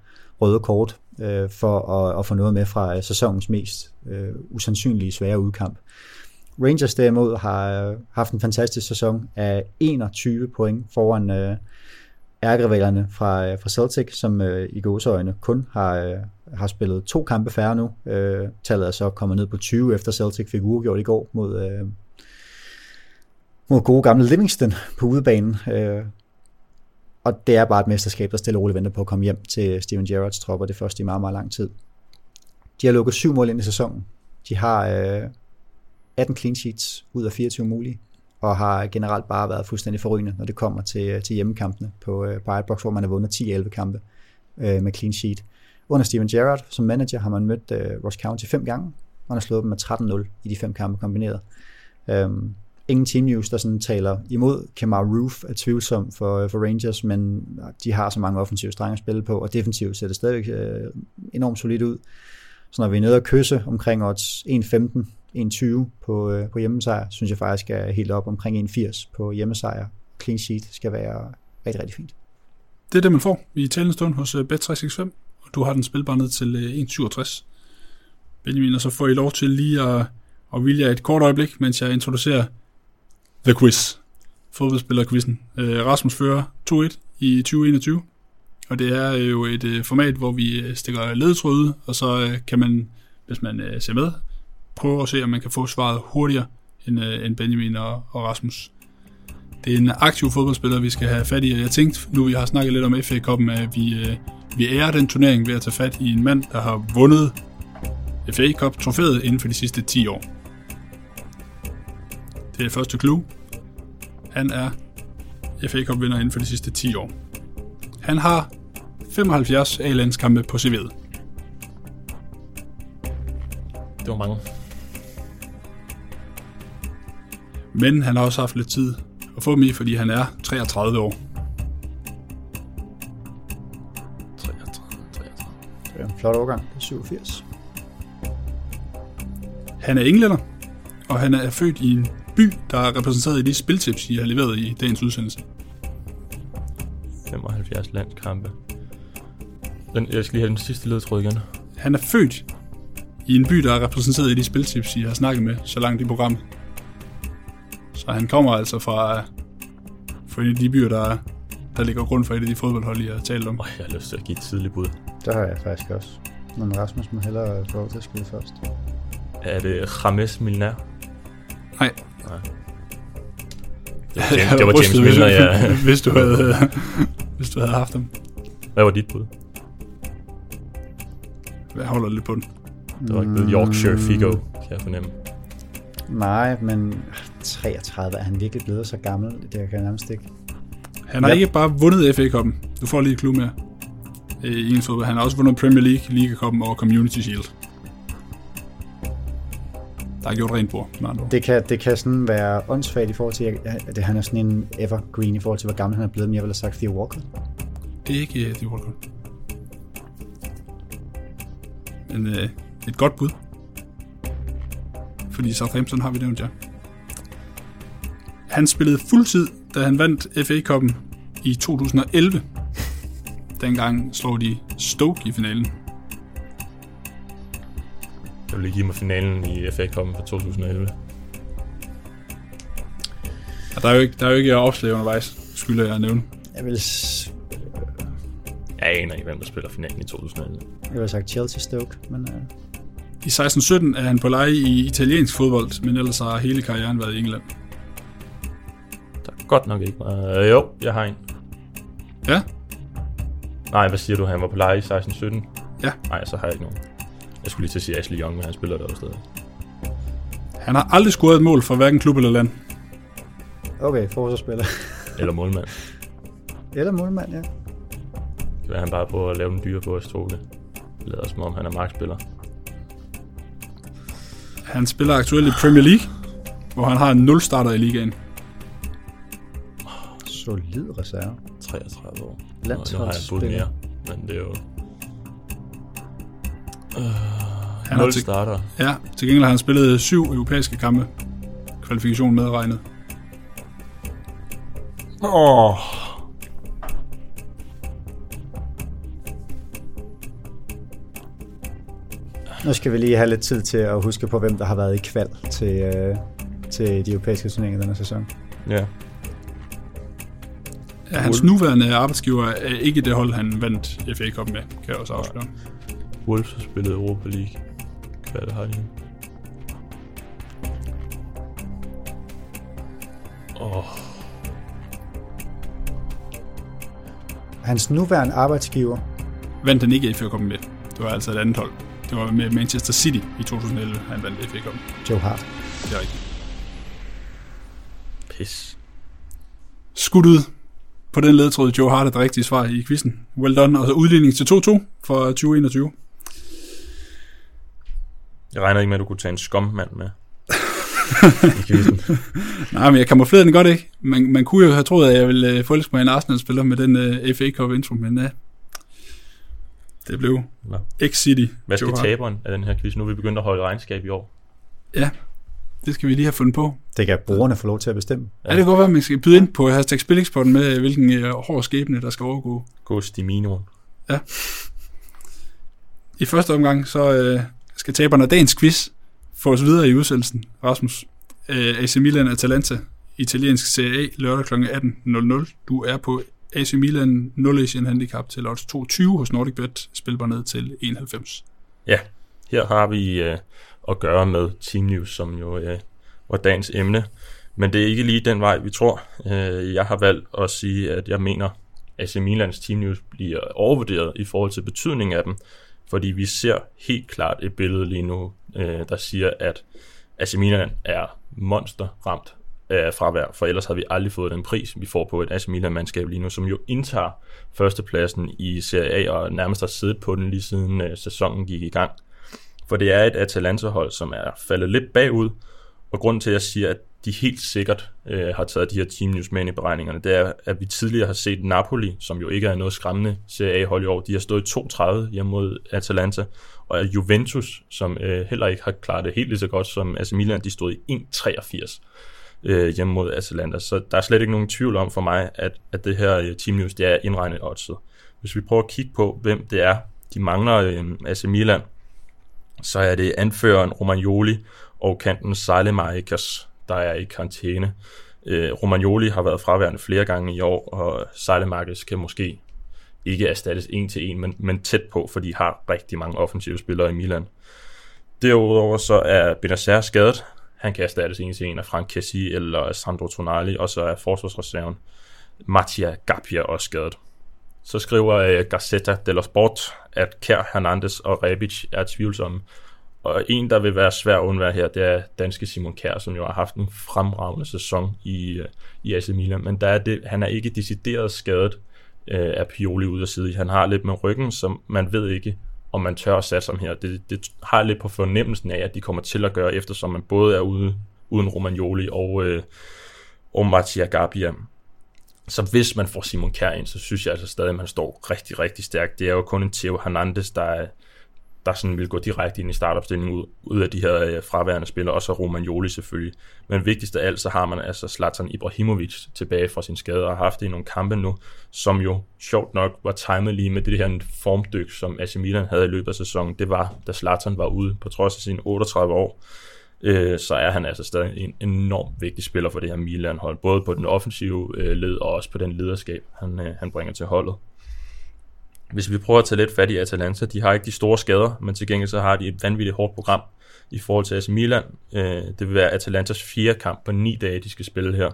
Speaker 2: røde kort øh, for at, at få noget med fra øh, sæsonens mest øh, usandsynlige svære udkamp. Rangers derimod har øh, haft en fantastisk sæson af 21 point foran øh, ærgerivalerne fra, øh, fra Celtic, som øh, i gåseøjne kun har, øh, har spillet to kampe færre nu. Øh, tallet er så kommet ned på 20, efter Celtic fik uregjort i går mod, øh, mod gode gamle Livingston på udebanen. Øh, og det er bare et mesterskab, der stille og roligt venter på at komme hjem til Steven Gerrards tropper det første i meget, meget lang tid. De har lukket syv mål ind i sæsonen. De har øh, 18 clean sheets ud af 24 mulige, og har generelt bare været fuldstændig forrygende, når det kommer til, til hjemmekampene på, øh, på Icebox, hvor man har vundet 10-11 kampe øh, med clean sheet. Under Steven Gerrard som manager har man mødt øh, Ross County fem gange, og han har slået dem med 13-0 i de fem kampe kombineret. Øhm, ingen team news, der sådan taler imod. Kemar Roof er tvivlsom for, øh, for Rangers, men de har så mange offensive strenge at spille på, og defensivt ser det stadigvæk øh, enormt solidt ud. Så når vi er nede og kysse omkring odds 1.15, 1,20 på, øh, på hjemmesejr, synes jeg faktisk er helt op omkring 1,80 på hjemmesejr. Clean sheet skal være rigtig, rigtig fint.
Speaker 1: Det er det, man får i talende stund hos øh, Bet365, og du har den spilbar ned til øh, 1,67. Benjamin, og så får I lov til lige at, at vilje et kort øjeblik, mens jeg introducerer The Quiz. Fodboldspillerquizzen. Øh, Rasmus fører 2-1 i 2021, og det er jo et øh, format, hvor vi øh, stikker ledetråde ud, og så øh, kan man, hvis man øh, ser med, prøve at se, om man kan få svaret hurtigere end, øh, end Benjamin og, og Rasmus. Det er en aktiv fodboldspiller, vi skal have fat i, og jeg tænkte, nu vi har snakket lidt om FA Cup'en, at vi, øh, vi ærer den turnering ved at tage fat i en mand, der har vundet FA Cup trofæet inden for de sidste 10 år. Det er det første clue. Han er FA Cup vinder inden for de sidste 10 år. Han har 75 A-landskampe på CV'et.
Speaker 3: Det var mange.
Speaker 1: Men han har også haft lidt tid at få dem i, fordi han er 33 år.
Speaker 3: 33, 33.
Speaker 2: Det er en flot overgang på 87.
Speaker 1: Han er englænder, og han er født i en by, der er repræsenteret i de spiltips, I har leveret i dagens udsendelse.
Speaker 3: 75 landskampe. Den, jeg skal lige have den sidste ledtråd igen.
Speaker 1: Han er født i en by, der er repræsenteret i de spiltips, I har snakket med så langt i programmet. Så han kommer altså fra, fra en af de byer, der, der ligger grund for et af de fodboldhold, I har talt om.
Speaker 3: Åh, jeg har lyst til at give et tidligt bud.
Speaker 2: Det har jeg faktisk også. Men Rasmus må hellere få lov til at skyde først.
Speaker 3: Er det James Milner?
Speaker 1: Nej.
Speaker 3: Nej. Det (laughs) var James, det var James Milner, ja. (laughs)
Speaker 1: hvis, du havde, hvis du havde haft dem.
Speaker 3: Hvad var dit bud?
Speaker 1: Jeg holder lidt på den.
Speaker 3: Det var ikke mm. Yorkshire Figo, kan jeg fornemme.
Speaker 2: Nej, men 33 er han virkelig blevet så gammel. Det kan jeg nærmest ikke.
Speaker 1: Han har
Speaker 2: Ja.
Speaker 1: ikke bare vundet FA Cup'en. Du får lige et clue mere. Øh, I en fodbold. Han har også vundet Premier League, Liga Cup'en og Community Shield. Der er gjort rent bord.
Speaker 2: Det kan, det kan sådan være åndssvagt i forhold til, at det, han er sådan en evergreen i forhold til, hvor gammel han er blevet, men jeg ville have sagt Theo Walker.
Speaker 1: Det er ikke uh, det World Cup. Men uh, et godt bud. Fordi Southampton har vi nævnt, ja. Han spillede fuldtid, da han vandt FA Cup'en i 2011. Dengang slår de Stoke i finalen.
Speaker 3: Jeg vil lige give mig finalen i FA Cup'en fra 2011.
Speaker 1: Og der er jo ikke, der er jo ikke opslag undervejs, skylder jeg at nævne.
Speaker 2: Jeg ville, s-
Speaker 3: Jeg aner ikke, hvem der spiller finalen i 2011.
Speaker 2: jeg ville have sagt Chelsea Stoke, men uh,
Speaker 1: I 16-17 er han på leje i italiensk fodbold, men ellers har hele karrieren været i England.
Speaker 3: Godt nok ikke meget. Jo, jeg har en.
Speaker 1: Ja,
Speaker 3: Nej, hvad siger du? Han var på leje i 16-17?
Speaker 1: Ja.
Speaker 3: Nej, så har jeg ikke nogen. Jeg skulle lige til at sige Ashley Young, men han spiller der også stadig.
Speaker 1: han har aldrig scoret et mål for hverken klub eller land.
Speaker 2: okay, forsvarsspiller.
Speaker 3: Eller målmand. (laughs)
Speaker 2: Eller målmand, ja.
Speaker 3: Det kan være, han bare prøver at lave den dyre på at stråle. Lader som om han er markspiller.
Speaker 1: Han spiller aktuelt i Premier League, hvor han har en 0 starter i ligaen.
Speaker 2: Solid reserve.
Speaker 3: 33 år. Nå, nu har jeg mere, men det er jo... Uh,
Speaker 1: Han har
Speaker 3: 0
Speaker 1: til-
Speaker 3: starter.
Speaker 1: Ja, til gengæld har han spillet syv europæiske kampe. Kvalifikation medregnet.
Speaker 3: Åh. Oh.
Speaker 2: Nu skal vi lige have lidt tid til at huske på, hvem der har været i kval til, øh, til de europæiske turneringer denne sæson.
Speaker 3: Ja.
Speaker 1: Ja, hans nuværende arbejdsgiver er ikke det hold, han vandt FA Cup med, kan jeg også afsløre.
Speaker 3: Wolves har spillet Europa League. Hvad det har de? Åh. Oh.
Speaker 2: Hans nuværende arbejdsgiver,
Speaker 1: Vandt han ikke FA Cup med. Det var altså et andet hold. Det var med Manchester City i 2011, han vandt FA Cup.
Speaker 2: Joe Hart.
Speaker 1: Det er rigtigt.
Speaker 3: Pis.
Speaker 1: Skudt ud på den ledtråd, Joe Hart er det rigtige svar i quizzen. Well done. Og så udligning til 2-2 for 2021.
Speaker 3: Jeg regner ikke med, at du kunne tage en skommand med. (laughs)
Speaker 1: Nej, men jeg kamuflerede den godt ikke. Man, man kunne jo have troet, at jeg ville uh, forelske mig en Arsenal-spiller med den uh, FA Cup intro, men uh, det blev
Speaker 3: Nå.
Speaker 1: X-City.
Speaker 3: Hvad skal taberen af den her quiz? Nu er vi begyndt at holde regnskab i år.
Speaker 1: Ja, det skal vi lige have fundet på.
Speaker 2: Det kan brugerne få lov til at bestemme.
Speaker 1: Ja. Er det kan godt være, at man skal byde ind på hashtag Spilexporten med, hvilken uh, hård skæbne, der skal overgå.
Speaker 3: Ghost i Mino.
Speaker 1: I første omgang, så uh, skal taberne af dagens quiz få os videre i udsendelsen. Rasmus, uh, AC Milan Atalanta, italiensk Serie A, lørdag kl. 18.00. Du er på AC Milan 0 Asian Handicap til odds 22 hos NordicBet, spilbar ned til 91.
Speaker 3: Her har vi øh, at gøre med Team News, som jo øh, var dagens emne. Men det er ikke lige den vej, vi tror. Øh, jeg har valgt at sige, at jeg mener, at AC Milans Team News bliver overvurderet i forhold til betydningen af dem. Fordi vi ser helt klart et billede lige nu, øh, der siger, at AC Milan er monsterramt af fravær, for ellers havde vi aldrig fået den pris, vi får på et AC Milan-mandskab lige nu, som jo indtager førstepladsen i Serie A og nærmest har siddet på den lige siden øh, sæsonen gik i gang. For det er et Atalanta-hold, som er faldet lidt bagud, og grunden til, at jeg siger, at de helt sikkert øh, har taget de her Team News med i beregningerne, det er, at vi tidligere har set Napoli, som jo ikke er noget skræmmende Serie A-hold i år, de har stået i 2-30 hjemme mod Atalanta, og Juventus, som øh, heller ikke har klaret det helt lige så godt som AC Milan, de stod i 1-83 øh, hjemme mod Atalanta. Så der er slet ikke nogen tvivl om for mig, at, at det her øh, Team News, det er indregnet oddset. Hvis vi prøver at kigge på, hvem det er, de mangler øh, AC Milan, så er det anføreren Romagnoli og kanten Seilemaikas, der er i karantæne. Øh, Romagnoli har været fraværende flere gange i år, og Seilemaikas kan måske ikke erstattes en til en, men, men tæt på, for de har rigtig mange offensive spillere i Milan. Derudover så er Benacer skadet. Han kan erstattes en til en af Frank Kessi eller Sandro Tonali, og så er forsvarsreserven Mattia Gapia også skadet. Så skriver øh, uh, Gazzetta dello Sport, at Kær Hernandez og Rebic er tvivlsomme. Og en, der vil være svær at undvære her, det er danske Simon Kær, som jo har haft en fremragende sæson i, øh, i AC Milan. Men der er det, han er ikke decideret skadet øh, af Pioli ud af side. Han har lidt med ryggen, som man ved ikke, om man tør at satse ham her. Det, det har lidt på fornemmelsen af, at de kommer til at gøre, eftersom man både er ude, uden Romagnoli og, øh, og Mattia Gabia. Så hvis man får Simon Kjær ind, så synes jeg altså stadig, at man står rigtig, rigtig stærkt. Det er jo kun en Theo Hernandez, der, der sådan vil gå direkte ind i startopstillingen ud, ud af de her øh, fraværende spillere, og så Romagnoli selvfølgelig. Men vigtigst af alt, så har man altså Zlatan Ibrahimovic tilbage fra sin skade, og har haft det i nogle kampe nu, som jo sjovt nok var timet lige med det her formdyk, som AC Milan havde i løbet af sæsonen. Det var, da Zlatan var ude, på trods af sine 38 år øh, så er han altså stadig en enormt vigtig spiller for det her Milan-hold, både på den offensive øh, led og også på den lederskab, han, øh, han bringer til holdet. Hvis vi prøver at tage lidt fat i Atalanta, de har ikke de store skader, men til gengæld så har de et vanvittigt hårdt program i forhold til AC Milan. Øh, det vil være Atalantas fjerde kamp på 9 dage, de skal spille her,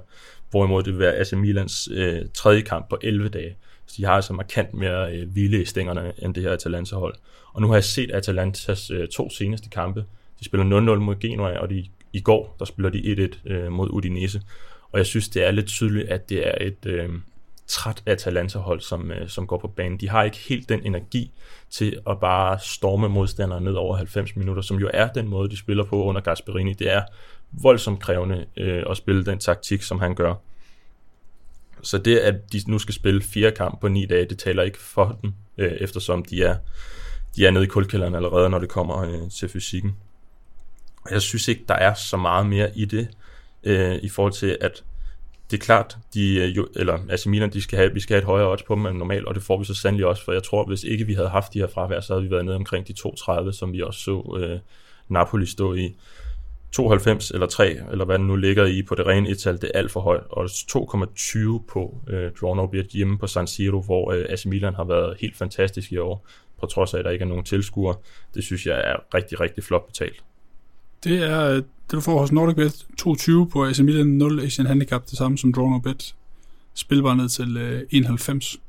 Speaker 3: hvorimod det vil være AC Milans øh, tredje kamp på 11 dage. Så de har altså markant mere øh, vilde i stængerne end det her Atalanta-hold. Og nu har jeg set Atalantas øh, to seneste kampe, de spiller 0-0 mod Genoa, og de, i går der spiller de 1-1 øh, mod Udinese. Og jeg synes, det er lidt tydeligt, at det er et øh, træt Atalanta-hold, som, øh, som går på banen. De har ikke helt den energi til at bare storme modstandere ned over 90 minutter, som jo er den måde, de spiller på under Gasperini. Det er voldsomt krævende øh, at spille den taktik, som han gør. Så det, at de nu skal spille fire kampe på ni dage, det taler ikke for dem, øh, eftersom de er, de er nede i kuldkælderen allerede, når det kommer øh, til fysikken. Og jeg synes ikke, der er så meget mere i det, øh, i forhold til, at det er klart, de, øh, jo, eller AC Milan, de skal have, vi skal have et højere odds på dem end normalt, og det får vi så sandelig også, for jeg tror, hvis ikke vi havde haft de her fravær, så havde vi været nede omkring de 2,30, som vi også så øh, Napoli stå i. 92 eller 3, eller hvad den nu ligger i på det rene et det er alt for højt. Og 2,20 på øh, draw no hjemme på San Siro, hvor øh, AC Milan har været helt fantastisk i år, på trods af, at der ikke er nogen tilskuere. Det synes jeg er rigtig, rigtig flot betalt.
Speaker 1: Det er øh, det, du får hos NordicBet 22 på AC Milan 0 Asian Handicap, det samme som Draw Bet. Spilbar ned til øh, 91.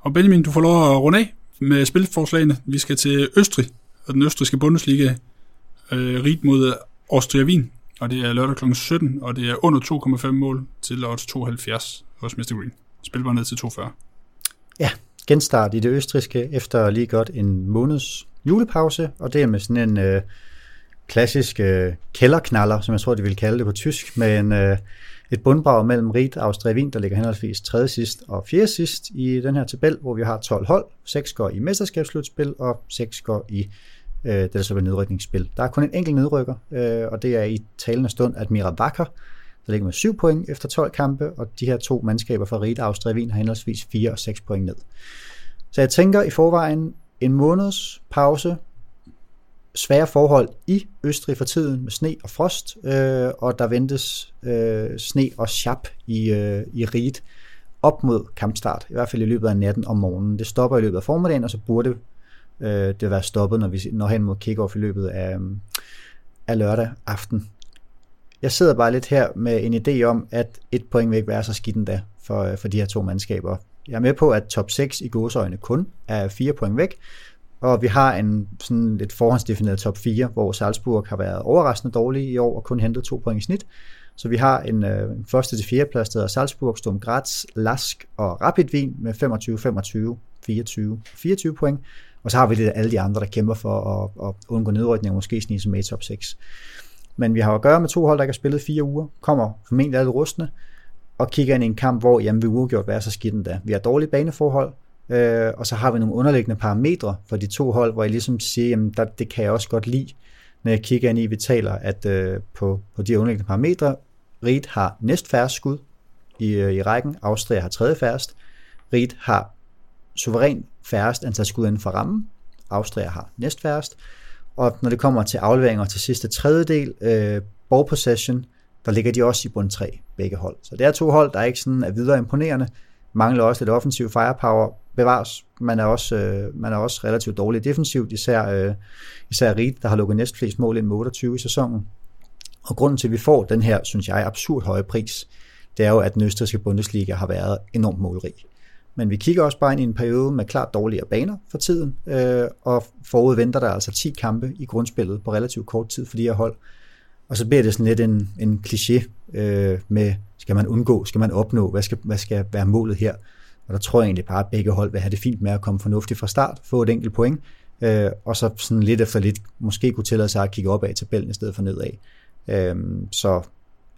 Speaker 1: Og Benjamin, du får lov at runde af med spilforslagene. Vi skal til Østrig, og den østrigske Bundesliga øh, rig mod øh, Austria Wien. Og det er lørdag kl. 17, og det er under 2,5 mål til odds 72 hos Mr. Green. Spilbar ned til 2,40.
Speaker 2: Ja, genstart i det østriske efter lige godt en måneds julepause, og det er med sådan en... Øh, klassisk øh, kælderknaller, som jeg tror, de vil kalde det på tysk, med en, øh, et bundbrag mellem Ried og Austria Wien, der ligger henholdsvis tredje sidst og fjerde sidst i den her tabel, hvor vi har 12 hold. 6 går i mesterskabsslutspil, og 6 går i øh, det, der så var nedrykningsspil. Der er kun en enkelt nedrykker, øh, og det er i talende stund Admira Wacker, der ligger med 7 point efter 12 kampe, og de her to mandskaber fra Ried og Austria Wien har henholdsvis 4 og 6 point ned. Så jeg tænker i forvejen en måneds pause, svære forhold i Østrig for tiden med sne og frost, øh, og der ventes øh, sne og chap i, øh, i Riet op mod kampstart, i hvert fald i løbet af natten og morgenen. Det stopper i løbet af formiddagen, og så burde øh, det være stoppet, når vi når hen mod kickoff i løbet af, øh, af lørdag aften. Jeg sidder bare lidt her med en idé om, at et point vil ikke være så skidt endda for, øh, for de her to mandskaber. Jeg er med på, at top 6 i godsøjne kun er 4 point væk, og vi har en sådan lidt forhåndsdefineret top 4, hvor Salzburg har været overraskende dårlig i år og kun hentet to point i snit. Så vi har en, øh, en første til fjerde plads, der hedder Salzburg, Sturm Graz, Lask og Rapid Wien med 25, 25, 24, 24 point. Og så har vi lidt alle de andre, der kæmper for at, at undgå nedrykning og måske snige sig med i top 6. Men vi har at gøre med to hold, der ikke har spillet fire uger, kommer formentlig alle rustne, og kigger ind i en kamp, hvor jamen, vi uafgjort være så skidt endda. Vi har dårlige baneforhold, øh, og så har vi nogle underliggende parametre for de to hold, hvor jeg ligesom siger, jamen der, det kan jeg også godt lide, når jeg kigger ind i, vi taler, at øh, på, på de underliggende parametre, Riet har næst færre skud i, øh, i rækken, Austria har tredje færrest, Riet har suveræn færrest antal skud inden for rammen, Austria har næst færrest, og når det kommer til afleveringer til sidste tredjedel, øh, ball possession, der ligger de også i bund 3, begge hold. Så det er to hold, der ikke sådan er videre imponerende, mangler også lidt offensiv firepower, bevares. Man er også, øh, man er også relativt dårlig defensivt, især, øh, især Reed, der har lukket næst flest mål ind med 28 i sæsonen. Og grunden til, at vi får den her, synes jeg, absurd høje pris, det er jo, at den østrigske Bundesliga har været enormt målrig. Men vi kigger også bare ind i en periode med klart dårligere baner for tiden, øh, og forud venter der altså 10 kampe i grundspillet på relativt kort tid for de her hold. Og så bliver det sådan lidt en, en kliché øh, med, skal man undgå, skal man opnå, hvad skal, hvad skal være målet her? Og der tror jeg egentlig bare, at begge hold vil have det fint med at komme fornuftigt fra start, få et enkelt point, øh, og så sådan lidt efter lidt måske kunne tillade sig at kigge op af tabellen i stedet for nedad. Øh, så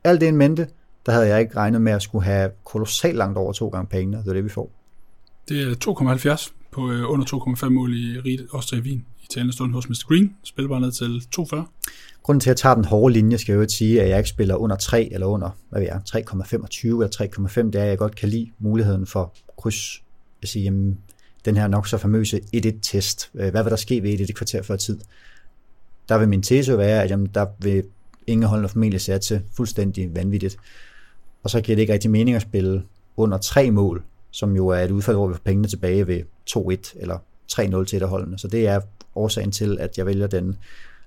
Speaker 2: alt det en mente, der havde jeg ikke regnet med at skulle have kolossalt langt over to gange pengene, det er det, vi får.
Speaker 1: Det er 2,70 på øh, under 2,5 mål i Ried Austria Wien talende stund hos Mr. Green. Spiller ned til 2,40.
Speaker 2: Grunden til, at jeg tager den hårde linje, skal jeg jo sige, at jeg ikke spiller under 3 eller under, hvad ved jeg, 3,25 eller 3,5, det er, at jeg godt kan lide muligheden for kryds. Jeg siger, jamen, den her nok så famøse 1-1-test. Øh, hvad vil der ske ved 1 kvarter før tid? Der vil min tese være, at jamen, der vil ingen holdene formentlig til fuldstændig vanvittigt. Og så giver det ikke rigtig mening at spille under tre mål, som jo er et udfald, hvor vi får pengene tilbage ved 2-1 eller 3-0 til et af holdene. Så det er årsagen til, at jeg vælger den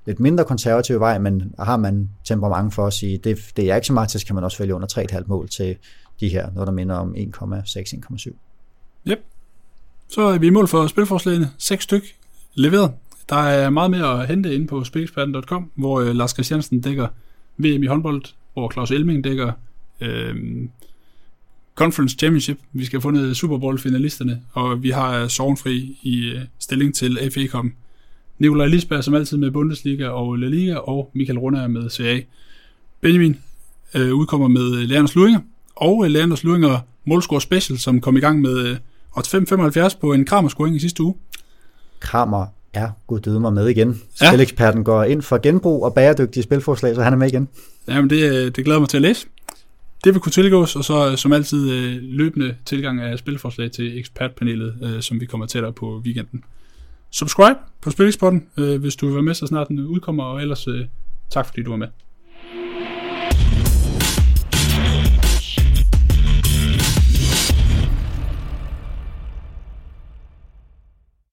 Speaker 2: lidt mindre konservative vej, men har man temperament for at sige, det, det er ikke så meget til, kan man også vælge under 3,5 mål til de her, noget der minder om 1,6-1,7.
Speaker 1: Yep. Så er vi i mål for spilforslagene. 6 styk leveret. Der er meget mere at hente inde på spileksperten.com, hvor øh, Lars Christiansen dækker VM i håndbold, hvor Claus Elming dækker øh, Conference Championship. Vi skal have fundet Super Bowl finalisterne, og vi har Sovnfri i øh, stilling til FA Cup. Nikolaj Lisberg som altid med Bundesliga og La Liga, og Michael Runder med CA. Benjamin øh, udkommer med Lærenders Luringer, og øh, Lærenders Luringer målscore special, som kom i gang med øh, 5,75 på en Kramer-scoring i sidste uge.
Speaker 2: Kramer er gud mig med igen. Ja. Spileksperten går ind for genbrug og bæredygtige spilforslag, så han er med igen.
Speaker 1: Jamen, det, øh, det glæder mig til at læse. Det vil kunne tilgås, og så øh, som altid øh, løbende tilgang af spilforslag til ekspertpanelet, øh, som vi kommer tættere på weekenden. Subscribe på Spilexporten, øh, hvis du vil være med, så snart den udkommer, og ellers øh, tak fordi du var med.